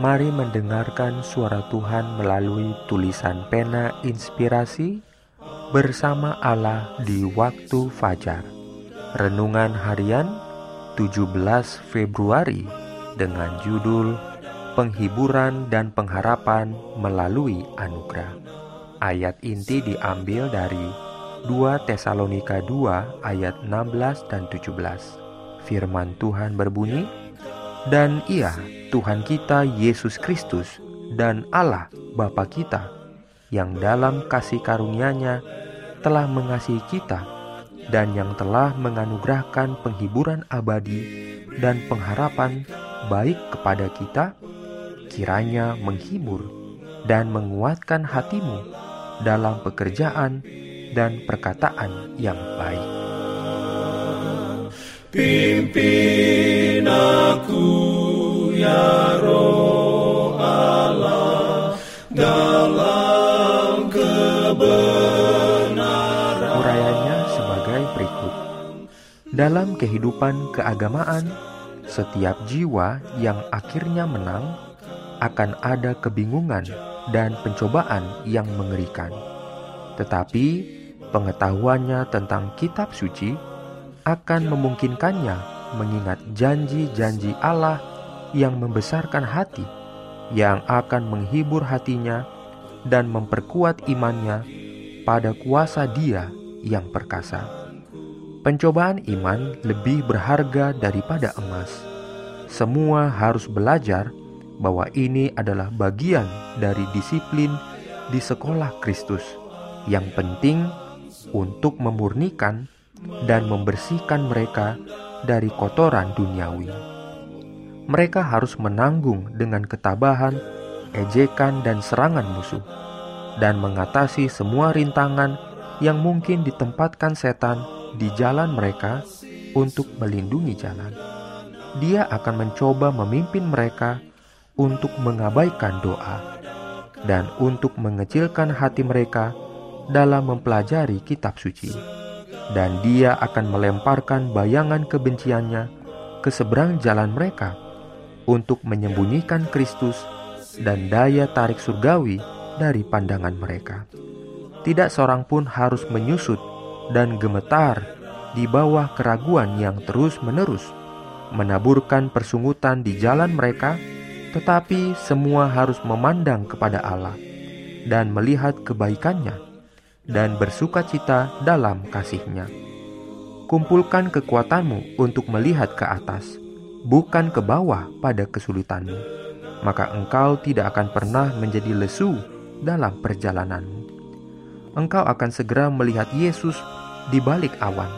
Mari mendengarkan suara Tuhan melalui tulisan pena inspirasi bersama Allah di waktu fajar. Renungan harian 17 Februari dengan judul Penghiburan dan Pengharapan melalui Anugerah. Ayat inti diambil dari 2 Tesalonika 2 ayat 16 dan 17. Firman Tuhan berbunyi, "Dan ia Tuhan kita Yesus Kristus dan Allah Bapa kita yang dalam kasih karunia-Nya telah mengasihi kita dan yang telah menganugerahkan penghiburan abadi dan pengharapan baik kepada kita, kiranya menghibur dan menguatkan hatimu dalam pekerjaan dan perkataan yang baik. Pimpin ya sebagai berikut. Dalam kehidupan keagamaan, setiap jiwa yang akhirnya menang akan ada kebingungan dan pencobaan yang mengerikan. Tetapi pengetahuannya tentang kitab suci akan memungkinkannya mengingat janji-janji Allah yang membesarkan hati, yang akan menghibur hatinya dan memperkuat imannya pada kuasa Dia yang perkasa. Pencobaan iman lebih berharga daripada emas. Semua harus belajar bahwa ini adalah bagian dari disiplin di sekolah Kristus yang penting untuk memurnikan dan membersihkan mereka dari kotoran duniawi mereka harus menanggung dengan ketabahan, ejekan, dan serangan musuh, dan mengatasi semua rintangan yang mungkin ditempatkan setan di jalan mereka untuk melindungi jalan. Dia akan mencoba memimpin mereka untuk mengabaikan doa dan untuk mengecilkan hati mereka dalam mempelajari kitab suci. Dan dia akan melemparkan bayangan kebenciannya ke seberang jalan mereka untuk menyembunyikan Kristus dan daya tarik surgawi dari pandangan mereka. Tidak seorang pun harus menyusut dan gemetar di bawah keraguan yang terus-menerus menaburkan persungutan di jalan mereka, tetapi semua harus memandang kepada Allah dan melihat kebaikannya dan bersuka cita dalam kasihnya. Kumpulkan kekuatanmu untuk melihat ke atas, bukan ke bawah pada kesulitanmu, maka engkau tidak akan pernah menjadi lesu dalam perjalananmu. Engkau akan segera melihat Yesus di balik awan,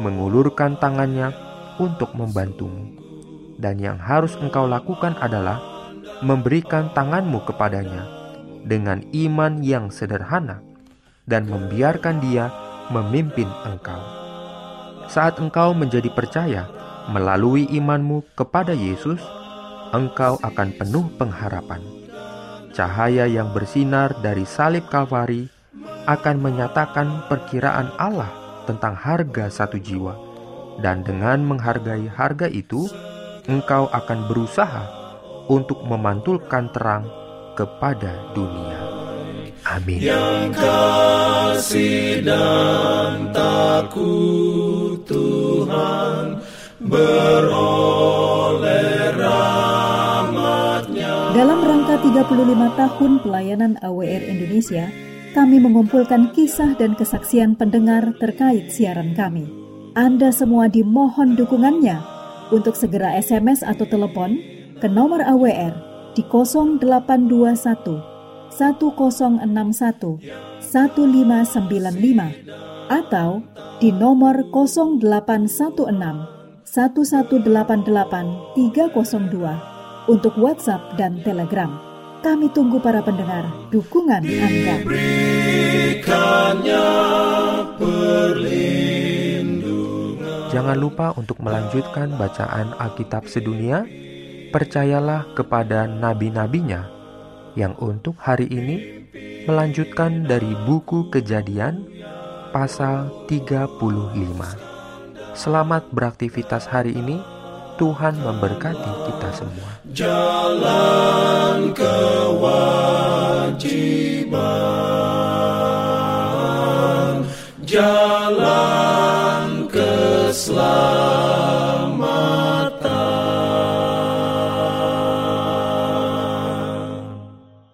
mengulurkan tangannya untuk membantumu. Dan yang harus engkau lakukan adalah memberikan tanganmu kepadanya dengan iman yang sederhana dan membiarkan dia memimpin engkau. Saat engkau menjadi percaya, melalui imanmu kepada Yesus, engkau akan penuh pengharapan. Cahaya yang bersinar dari salib Kalvari akan menyatakan perkiraan Allah tentang harga satu jiwa, dan dengan menghargai harga itu, engkau akan berusaha untuk memantulkan terang kepada dunia. Amin. Yang kasih dan takut Tuhan Dalam rangka 35 tahun pelayanan AWR Indonesia, kami mengumpulkan kisah dan kesaksian pendengar terkait siaran kami. Anda semua dimohon dukungannya untuk segera SMS atau telepon ke nomor AWR di 0821 1061 1595 atau di nomor 0816 1188 302 untuk WhatsApp dan Telegram. Kami tunggu para pendengar dukungan Anda. Jangan lupa untuk melanjutkan bacaan Alkitab sedunia. Percayalah kepada nabi-nabinya yang untuk hari ini melanjutkan dari buku Kejadian pasal 35. Selamat beraktivitas hari ini. Tuhan memberkati kita semua. Jalan kewajiban, jalan keselamatan.